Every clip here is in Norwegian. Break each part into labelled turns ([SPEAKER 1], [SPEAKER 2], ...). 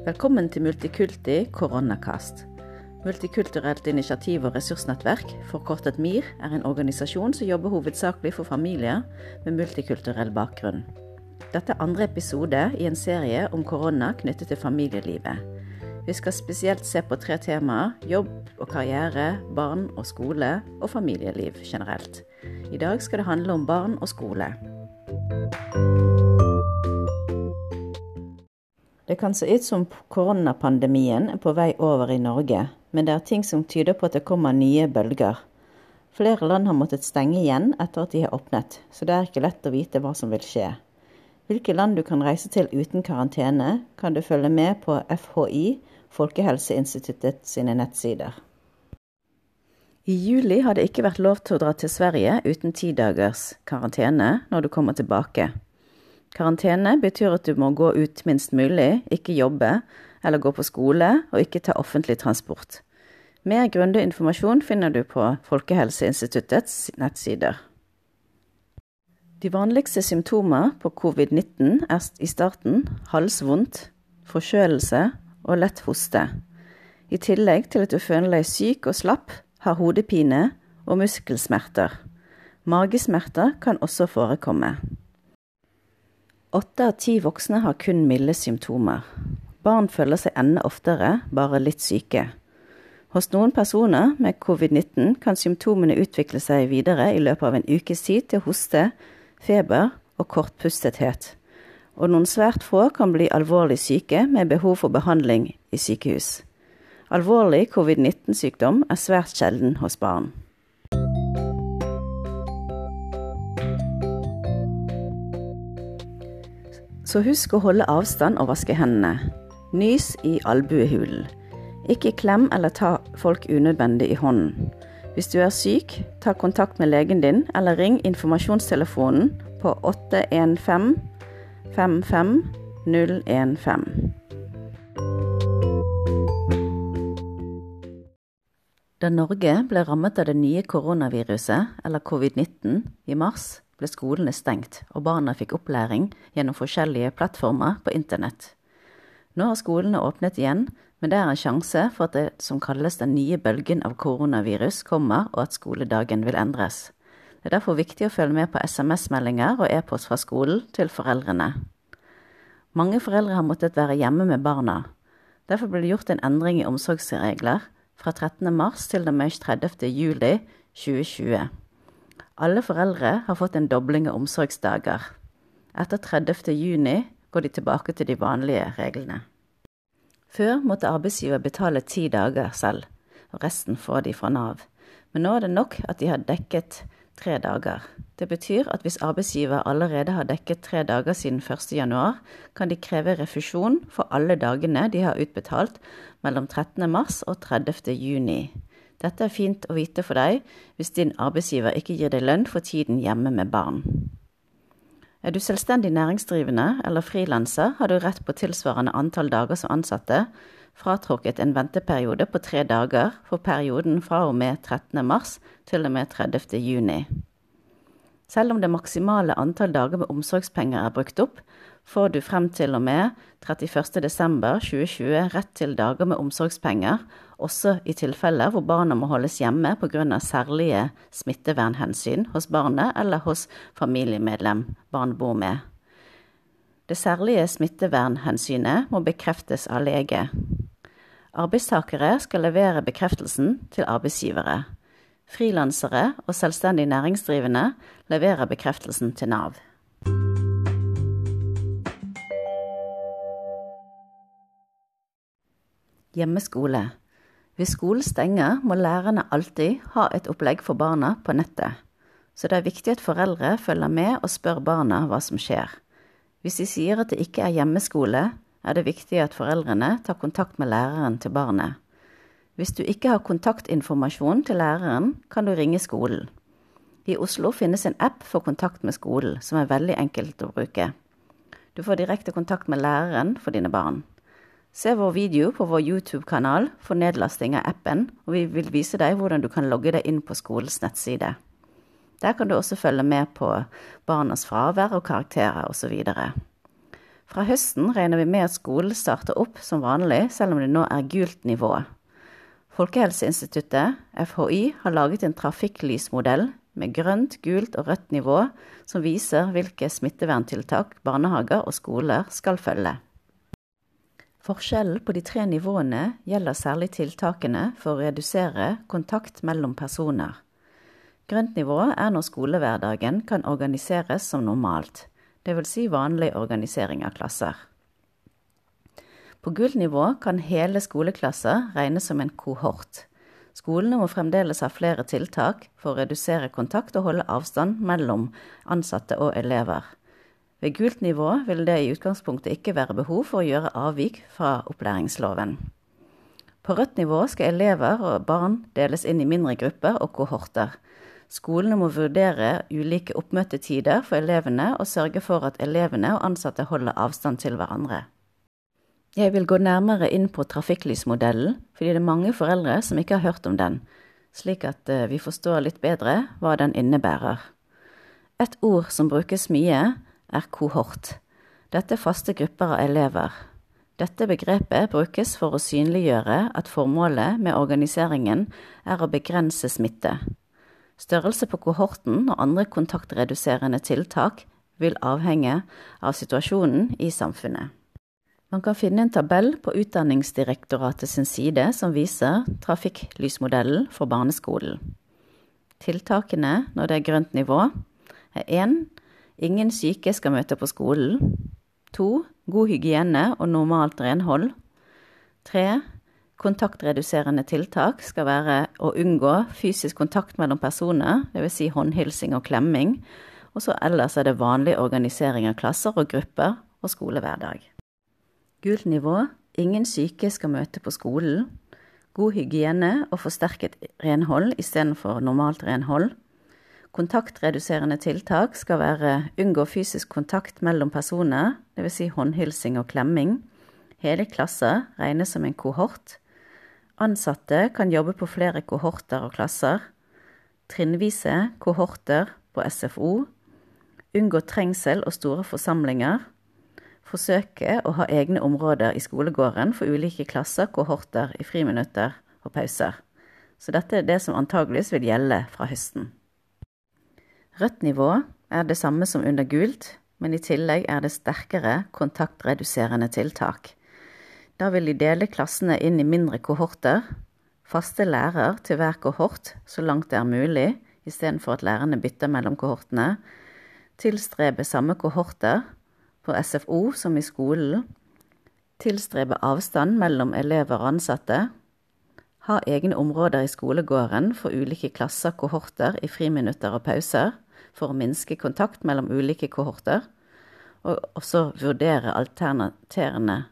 [SPEAKER 1] Velkommen til Multikulti koronakast. Multikulturelt initiativ og ressursnettverk, forkortet MIR, er en organisasjon som jobber hovedsakelig for familier med multikulturell bakgrunn. Dette er andre episode i en serie om korona knyttet til familielivet. Vi skal spesielt se på tre temaer jobb og karriere, barn og skole og familieliv generelt. I dag skal det handle om barn og skole. Det kan se ut som koronapandemien er på vei over i Norge, men det er ting som tyder på at det kommer nye bølger. Flere land har måttet stenge igjen etter at de har åpnet, så det er ikke lett å vite hva som vil skje. Hvilke land du kan reise til uten karantene, kan du følge med på FHI, Folkehelseinstituttet sine nettsider. I juli har det ikke vært lov til å dra til Sverige uten ti dagers karantene når du kommer tilbake. Karantene betyr at du må gå ut minst mulig, ikke jobbe eller gå på skole, og ikke ta offentlig transport. Mer grundig informasjon finner du på Folkehelseinstituttets nettsider. De vanligste symptomer på covid-19 er i starten halsvondt, forkjølelse og lett hoste. I tillegg til at du føler deg syk og slapp, har hodepine og muskelsmerter. Magesmerter kan også forekomme. Åtte av ti voksne har kun milde symptomer. Barn føler seg enda oftere, bare litt syke. Hos noen personer med covid-19 kan symptomene utvikle seg videre i løpet av en ukes tid til hoste, feber og kortpustethet. Og noen svært få kan bli alvorlig syke med behov for behandling i sykehus. Alvorlig covid-19-sykdom er svært sjelden hos barn. Så husk å holde avstand og vaske hendene. Nys i albuehulen. Ikke klem eller ta folk unødvendig i hånden. Hvis du er syk, ta kontakt med legen din, eller ring informasjonstelefonen på 815 55 015. Da Norge ble rammet av det nye koronaviruset, eller covid-19, i mars, ble skolene stengt, og barna fikk opplæring gjennom forskjellige plattformer på internett. Nå har skolene åpnet igjen, men det er en sjanse for at det som kalles den nye bølgen av koronavirus kommer, og at skoledagen vil endres. Det er derfor viktig å følge med på SMS-meldinger og e-post fra skolen til foreldrene. Mange foreldre har måttet være hjemme med barna. Derfor ble det gjort en endring i omsorgsregler fra 13. mars til og med 30. juli 2020. Alle foreldre har fått en dobling av omsorgsdager. Etter 30. juni går de tilbake til de vanlige reglene. Før måtte arbeidsgiver betale ti dager selv, og resten får de fra Nav. Men nå er det nok at de har dekket tre dager. Det betyr at hvis arbeidsgiver allerede har dekket tre dager siden 1. januar, kan de kreve refusjon for alle dagene de har utbetalt mellom 13. mars og 30. Dette er fint å vite for deg hvis din arbeidsgiver ikke gir deg lønn for tiden hjemme med barn. Er du selvstendig næringsdrivende eller frilanser, har du rett på tilsvarende antall dager som ansatte, fratrukket en venteperiode på tre dager for perioden fra og med 13. mars til og med 30. juni. Selv om det maksimale antall dager med omsorgspenger er brukt opp, får du frem til og med 31.12.2020 rett til dager med omsorgspenger, også i tilfeller hvor barna må holdes hjemme pga. særlige smittevernhensyn hos barnet eller hos familiemedlem barn bor med. Det særlige smittevernhensynet må bekreftes av lege. Arbeidstakere skal levere bekreftelsen til arbeidsgivere. Frilansere og selvstendig næringsdrivende leverer bekreftelsen til Nav. Hjemmeskole. Hvis skolen stenger, må lærerne alltid ha et opplegg for barna på nettet. Så det er viktig at foreldre følger med og spør barna hva som skjer. Hvis de sier at det ikke er hjemmeskole, er det viktig at foreldrene tar kontakt med læreren til barnet. Hvis du ikke har kontaktinformasjon til læreren, kan du ringe skolen. I Oslo finnes en app for kontakt med skolen, som er veldig enkelt å bruke. Du får direkte kontakt med læreren for dine barn. Se vår video på vår YouTube-kanal for nedlasting av appen, og vi vil vise deg hvordan du kan logge deg inn på skolens nettside. Der kan du også følge med på barnas fravær og karakterer osv. Fra høsten regner vi med at skolen starter opp som vanlig, selv om det nå er gult nivå. Folkehelseinstituttet, FHI, har laget en trafikklysmodell med grønt, gult og rødt nivå som viser hvilke smitteverntiltak barnehager og skoler skal følge. Forskjellen på de tre nivåene gjelder særlig tiltakene for å redusere kontakt mellom personer. Grønt nivå er når skolehverdagen kan organiseres som normalt dvs. Si vanlig organisering av klasser. På gullnivå kan hele skoleklasser regnes som en kohort. Skolene må fremdeles ha flere tiltak for å redusere kontakt og holde avstand mellom ansatte og elever. Ved gult nivå vil det i utgangspunktet ikke være behov for å gjøre avvik fra opplæringsloven. På rødt nivå skal elever og barn deles inn i mindre grupper og kohorter. Skolene må vurdere ulike oppmøtetider for elevene og sørge for at elevene og ansatte holder avstand til hverandre. Jeg vil gå nærmere inn på trafikklysmodellen, fordi det er mange foreldre som ikke har hørt om den, slik at eh, vi forstår litt bedre hva den innebærer. Et ord som brukes mye, er kohort. Dette er faste grupper av elever. Dette begrepet brukes for å synliggjøre at formålet med organiseringen er å begrense smitte. Størrelse på kohorten og andre kontaktreduserende tiltak vil avhenge av situasjonen i samfunnet. Man kan finne en tabell på Utdanningsdirektoratet sin side som viser trafikklysmodellen for barneskolen. Tiltakene når det er grønt nivå, er 1. Ingen syke skal møte på skolen. To, God hygiene og normalt renhold. Tre, Kontaktreduserende tiltak skal være å unngå fysisk kontakt mellom personer, dvs. Si håndhilsing og klemming. Og så ellers er det vanlig organisering av klasser og grupper og skolehverdag. Gult nivå ingen syke skal møte på skolen. God hygiene og forsterket renhold istedenfor normalt renhold. Kontaktreduserende tiltak skal være unngå fysisk kontakt mellom personer, dvs. Si håndhilsing og klemming. Hele klasser regnes som en kohort. Ansatte kan jobbe på flere kohorter og klasser. Trinnvise kohorter på SFO. Unngå trengsel og store forsamlinger. Forsøke å ha egne områder i skolegården for ulike klasser, kohorter, i friminutter og pauser. Så dette er det som antageligvis vil gjelde fra høsten. Rødt nivå er det samme som under gult, men i tillegg er det sterkere kontaktreduserende tiltak. Da vil de dele klassene inn i mindre kohorter. Faste lærer til hver kohort så langt det er mulig, istedenfor at lærerne bytter mellom kohortene. Tilstrebe samme kohorter på SFO som i skolen. Tilstrebe avstand mellom elever og ansatte. Ha egne områder i skolegården for ulike klasser, kohorter, i friminutter og pauser for å minske kontakt mellom ulike kohorter. Og også vurdere alternaterende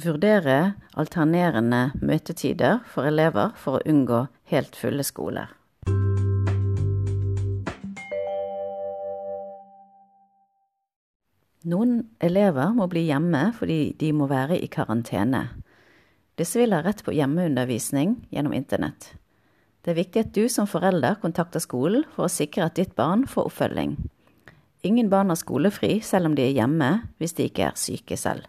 [SPEAKER 1] Vurdere alternerende møtetider for elever for å unngå helt fulle skoler. Noen elever må bli hjemme fordi de må være i karantene. Disse vil ha rett på hjemmeundervisning gjennom internett. Det er viktig at du som forelder kontakter skolen for å sikre at ditt barn får oppfølging. Ingen barn har skolefri selv om de er hjemme hvis de ikke er syke selv.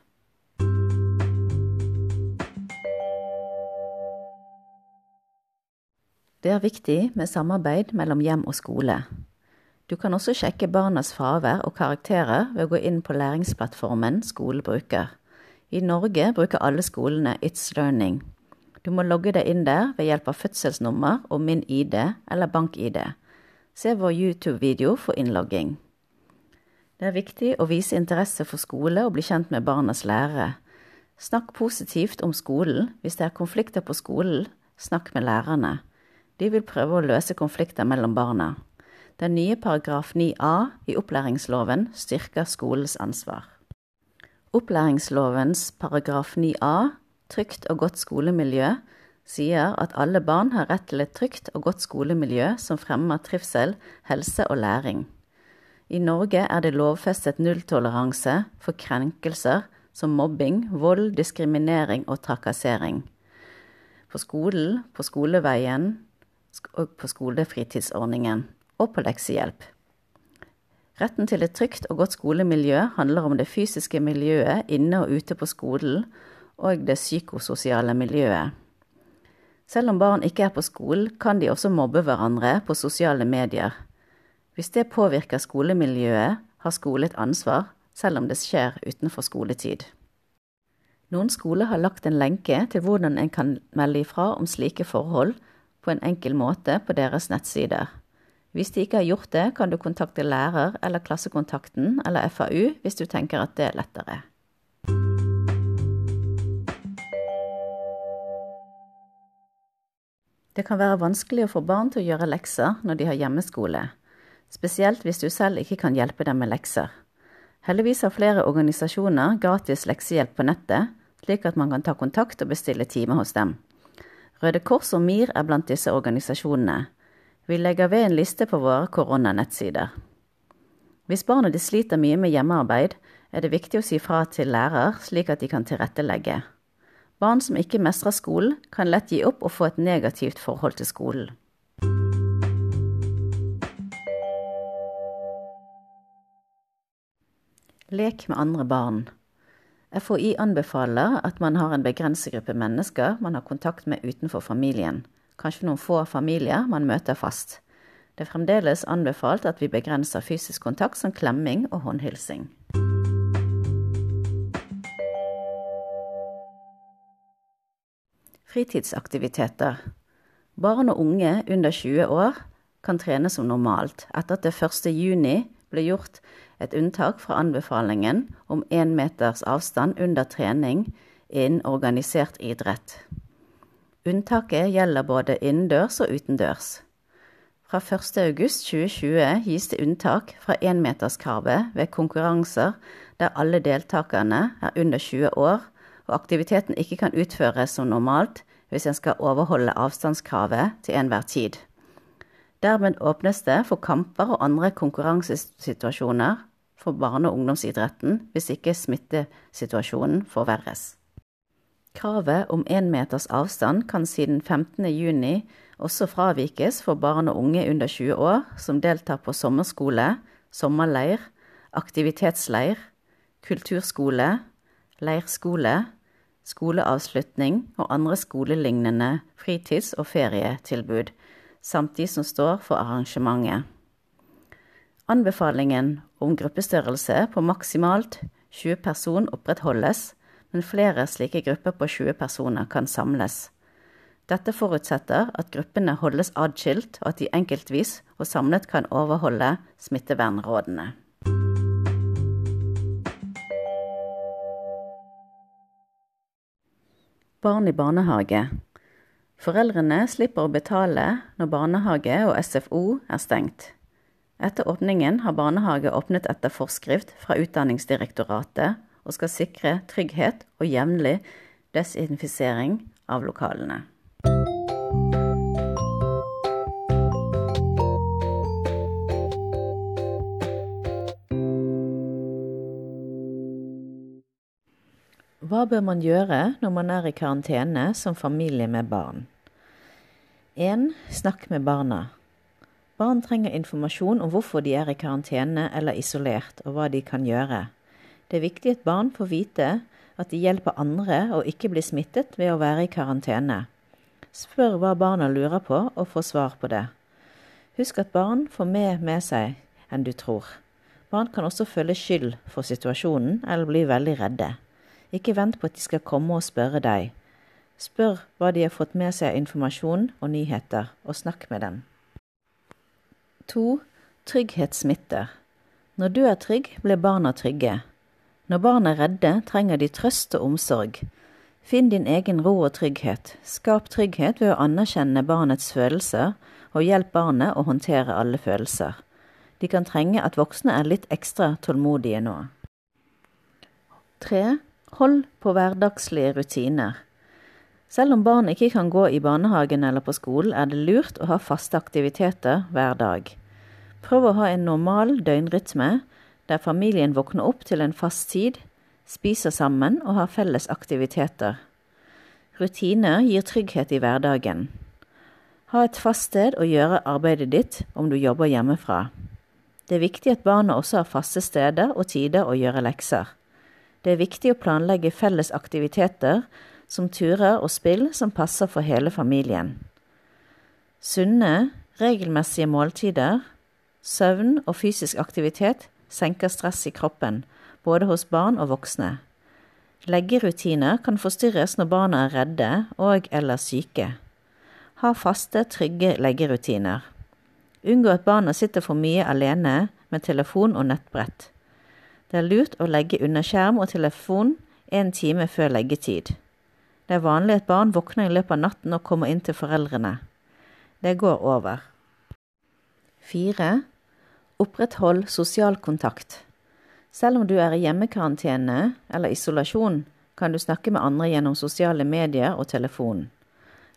[SPEAKER 1] Det er viktig med samarbeid mellom hjem og skole. Du kan også sjekke barnas fravær og karakterer ved å gå inn på læringsplattformen skole bruker. I Norge bruker alle skolene It's Learning. Du må logge deg inn der ved hjelp av fødselsnummer og Min ID eller BankID. Se vår YouTube-video for innlogging. Det er viktig å vise interesse for skole og bli kjent med barnas lærere. Snakk positivt om skolen. Hvis det er konflikter på skolen, snakk med lærerne. De vil prøve å løse konflikter mellom barna. Den nye paragraf 9a i opplæringsloven styrker skolens ansvar. Opplæringslovens paragraf 9a, trygt og godt skolemiljø, sier at alle barn har rett til et trygt og godt skolemiljø som fremmer trivsel, helse og læring. I Norge er det lovfestet nulltoleranse for krenkelser som mobbing, vold, diskriminering og trakassering. På skolen, på skoleveien, og på skolefritidsordningen og på leksehjelp. Retten til et trygt og godt skolemiljø handler om det fysiske miljøet inne og ute på skolen, og det psykososiale miljøet. Selv om barn ikke er på skolen, kan de også mobbe hverandre på sosiale medier. Hvis det påvirker skolemiljøet, har skole et ansvar, selv om det skjer utenfor skoletid. Noen skoler har lagt en lenke til hvordan en kan melde ifra om slike forhold på en enkel måte på deres nettsider. Hvis de ikke har gjort det, kan du kontakte lærer eller Klassekontakten eller FAU hvis du tenker at det er lettere. Det kan være vanskelig å få barn til å gjøre lekser når de har hjemmeskole, spesielt hvis du selv ikke kan hjelpe dem med lekser. Heldigvis har flere organisasjoner gratis leksehjelp på nettet, slik at man kan ta kontakt og bestille time hos dem. Røde Kors og MIR er blant disse organisasjonene. Vi legger ved en liste på våre koronanettsider. Hvis barnet ditt sliter mye med hjemmearbeid, er det viktig å si fra til lærer, slik at de kan tilrettelegge. Barn som ikke mestrer skolen, kan lett gi opp og få et negativt forhold til skolen. Lek med andre barn. FHI anbefaler at man har en begrenset gruppe mennesker man har kontakt med utenfor familien kanskje noen få familier man møter fast. Det er fremdeles anbefalt at vi begrenser fysisk kontakt som klemming og håndhilsing. Fritidsaktiviteter. Barn og unge under 20 år kan trene som normalt, etter at det 1. juni ble gjort et unntak fra anbefalingen om én meters avstand under trening innen organisert idrett. Unntaket gjelder både innendørs og utendørs. Fra 1.8.2020 gis det unntak fra énmeterskravet ved konkurranser der alle deltakerne er under 20 år og aktiviteten ikke kan utføres som normalt hvis en skal overholde avstandskravet til enhver tid. Dermed åpnes det for kamper og andre konkurransesituasjoner for barne- og ungdomsidretten hvis ikke smittesituasjonen forverres. Kravet om én meters avstand kan siden 15. juni også fravikes for barn og unge under 20 år som deltar på sommerskole, sommerleir, aktivitetsleir, kulturskole, leirskole, skoleavslutning og andre skolelignende fritids- og ferietilbud, samt de som står for arrangementet. Anbefalingen om gruppestørrelse på maksimalt 20 person opprettholdes, men flere slike grupper på 20 personer kan samles. Dette forutsetter at gruppene holdes adskilt, og at de enkeltvis og samlet kan overholde smittevernrådene. Barn i barnehage. Foreldrene slipper å betale når barnehage og SFO er stengt. Etter åpningen har barnehage åpnet etter forskrift fra Utdanningsdirektoratet og skal sikre trygghet og jevnlig desinfisering av lokalene. Hva bør man gjøre når man er i karantene som familie med barn? 1. Snakk med barna. Barn trenger informasjon om hvorfor de er i karantene eller isolert, og hva de kan gjøre. Det er viktig at barn får vite at de hjelper andre og ikke blir smittet ved å være i karantene. Spør hva barna lurer på, og få svar på det. Husk at barn får mer med seg enn du tror. Barn kan også føle skyld for situasjonen eller bli veldig redde. Ikke vent på at de skal komme og spørre deg. Spør hva de har fått med seg av informasjon og nyheter, og snakk med dem. 2. Trygghetssmitter. Når du er trygg, blir barna trygge. Når barn er redde, trenger de trøst og omsorg. Finn din egen ro og trygghet. Skap trygghet ved å anerkjenne barnets følelser, og hjelp barnet å håndtere alle følelser. De kan trenge at voksne er litt ekstra tålmodige nå. 3. Hold på hverdagslige rutiner. Selv om barn ikke kan gå i barnehagen eller på skolen, er det lurt å ha faste aktiviteter hver dag. Prøv å ha en normal døgnrytme, der familien våkner opp til en fast tid, spiser sammen og har felles aktiviteter. Rutiner gir trygghet i hverdagen. Ha et fast sted å gjøre arbeidet ditt om du jobber hjemmefra. Det er viktig at barna også har faste steder og tider å gjøre lekser. Det er viktig å planlegge felles aktiviteter som turer og spill som passer for hele familien. Sunne, regelmessige måltider, søvn og fysisk aktivitet senker stress i kroppen, både hos barn og voksne. Leggerutiner kan forstyrres når barna er redde og eller syke. Ha faste, trygge leggerutiner. Unngå at barna sitter for mye alene med telefon og nettbrett. Det er lurt å legge under skjerm og telefon en time før leggetid. Det er vanlig at barn våkner i løpet av natten og kommer inn til foreldrene. Det går over. 4. Oppretthold sosial kontakt. Selv om du er i hjemmekarantene eller isolasjon, kan du snakke med andre gjennom sosiale medier og telefon.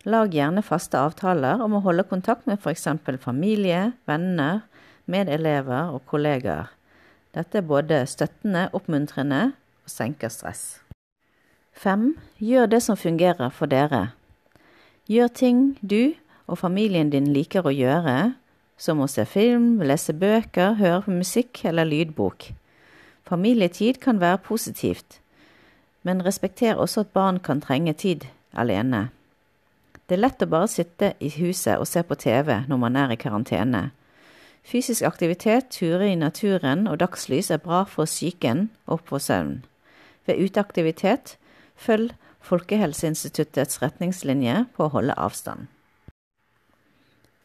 [SPEAKER 1] Lag gjerne faste avtaler om å holde kontakt med f.eks. familie, venner, medelever og kollegaer. Dette er både støttende, oppmuntrende og senker stress. 5. Gjør det som fungerer for dere. Gjør ting du og familien din liker å gjøre, som å se film, lese bøker, høre på musikk eller lydbok. Familietid kan være positivt, men respekter også at barn kan trenge tid alene. Det er lett å bare sitte i huset og se på TV når man er i karantene. Fysisk aktivitet, turer i naturen og dagslys er bra for psyken og for søvn. Ved uteaktivitet, følg Folkehelseinstituttets retningslinje på å holde avstand.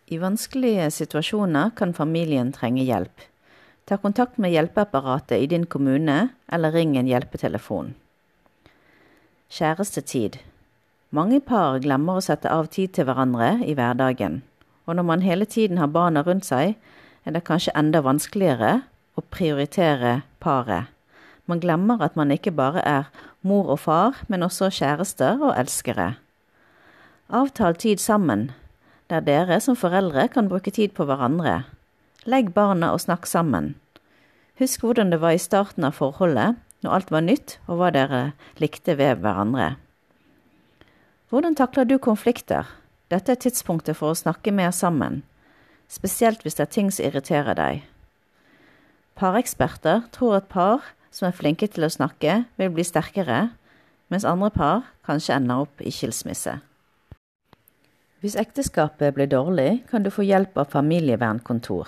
[SPEAKER 1] I vanskelige situasjoner kan familien trenge hjelp. Ta kontakt med hjelpeapparatet i din kommune, eller ring en hjelpetelefon. Kjærestetid. Mange par glemmer å sette av tid til hverandre i hverdagen, og når man hele tiden har barna rundt seg, er det kanskje enda vanskeligere å prioritere paret. Man glemmer at man ikke bare er mor og far, men også kjærester og elskere. Avtal tid sammen, der dere som foreldre kan bruke tid på hverandre. Legg barna og snakk sammen. Husk hvordan det var i starten av forholdet, når alt var nytt og hva dere likte ved hverandre. Hvordan takler du konflikter? Dette er tidspunktet for å snakke mer sammen, spesielt hvis det er ting som irriterer deg. Pareksperter tror at par som er flinke til å snakke, vil bli sterkere, mens andre par kanskje ender opp i skilsmisse. Hvis ekteskapet blir dårlig, kan du få hjelp av familievernkontor.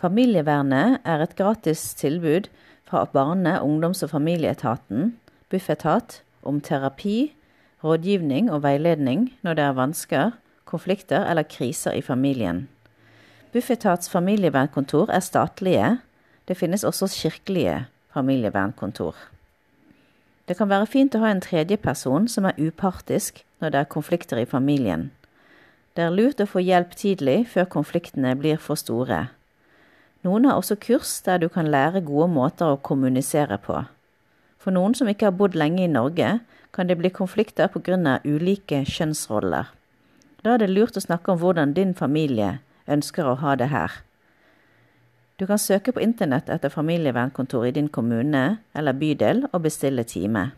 [SPEAKER 1] Familievernet er et gratis tilbud fra Barne-, ungdoms- og familieetaten, Bufetat, om terapi, rådgivning og veiledning når det er vansker, konflikter eller kriser i familien. Bufetats familievernkontor er statlige. Det finnes også kirkelige familievernkontor. Det kan være fint å ha en tredjeperson som er upartisk når det er konflikter i familien. Det er lurt å få hjelp tidlig før konfliktene blir for store. Noen har også kurs der du kan lære gode måter å kommunisere på. For noen som ikke har bodd lenge i Norge, kan det bli konflikter pga. ulike kjønnsroller. Da er det lurt å snakke om hvordan din familie ønsker å ha det her. Du kan søke på internett etter familievernkontor i din kommune eller bydel og bestille time.